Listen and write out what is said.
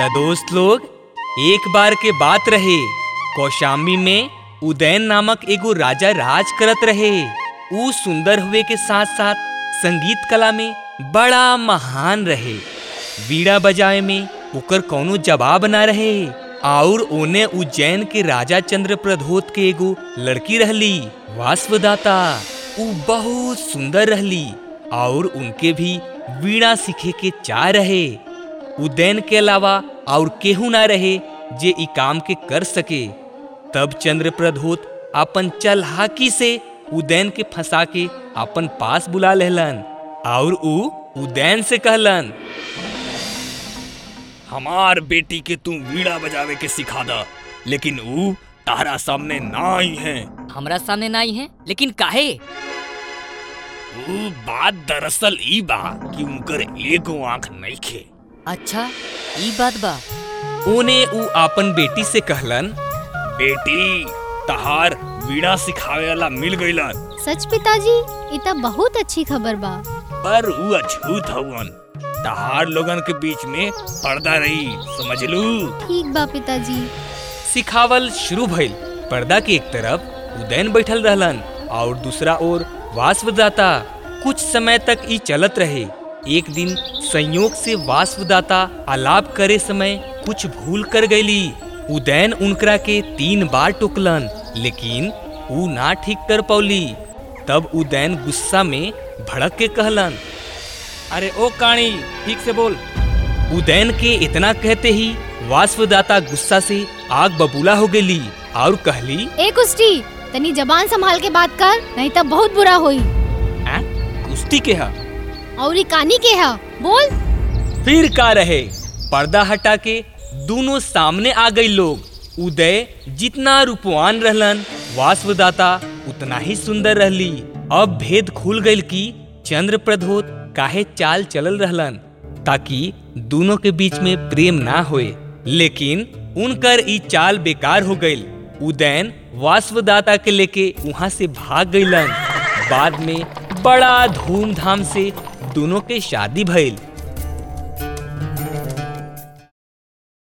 त दोस्त लोग, एक बार के बात रहे। कौशाम्बी में उदयन नामक एगो राजा राज करत रहे। ऊ सुंदर हुए के साथ साथ संगीत कला में बड़ा महान रहे। वीणा बजाए में ओकर कौनो जवाब ना रहे। और ओने उज्जैन के राजा चंद्र प्रधोत के एगो लड़की रहली वास्वदाता ऊ बहुत सुंदर रहली और उनके भी वीणा सीखे के चाह रहे, उदयन के अलावा और केहू ना रहे जे ई काम के कर सके। तब चंद्र प्रधोत अपन चलहाकी से उदयन के फंसा के अपन पास बुला लेहलन और ऊ उदयन से कहलन, हमार बेटी के तू वीणा बजावे के सिखा दा, लेकिन ऊ तारा सामने ना आई है। हमरा सामने नहीं है, लेकिन काहे? बात दरअसल ई बा कि उनकर एगो आँख नइखे। अच्छा ई बात बा। ओने ऊ अपन बेटी से कहलन। बेटी तहार वीणा सिखावे वाला मिल गईलन सच पिताजी ई त बहुत अच्छी खबर बा। पर ऊ अछूत हवन तहार लोगन के बीच में पर्दा रही समझ लू ठीक बा पिताजी। सिखावल शुरू भइल। पर्दा के एक तरफ़ उदयन बैठल रहलन और दूसरा ओर वास्वदाता कुछ समय तक ई चलत रहे। एक दिन संयोग से वास्वदाता आलाप करे समय कुछ भूल कर गईली उदयन उनकरा के तीन बार टोकलन, लेकिन ऊ ना ठीक कर पौली। तब उदयन गुस्सा में भड़क के कहलन, अरे ओ काणी, ठीक से बोल। उदयन के इतना कहते ही वास्वदाता गुस्सा से आग बबूला हो गई और कहली, ए कुष्टी तनी जबान संभाल के बात कर नहीं त बहुत बुरा होई। "आ, कुश्ती के हा? और कानी के है? बोल। फिर का रहे? पर्दा हटा के दोनों सामने आ गई लोग। उदय जितना रूपवान रहलन वास्वदाता उतना ही सुंदर रहली। अब भेद खुल गईल कि चंद्र प्रधोत काहे चाल चलल रहलन ताकि दोनों के बीच में प्रेम ना होए। लेकिन उनकर ई चाल बेकार हो गईल उदयन वास्वदाता के लेके वहाँ से भाग गईलन। बाद में बड़ा धूमधाम से दोनों के शादी भइल।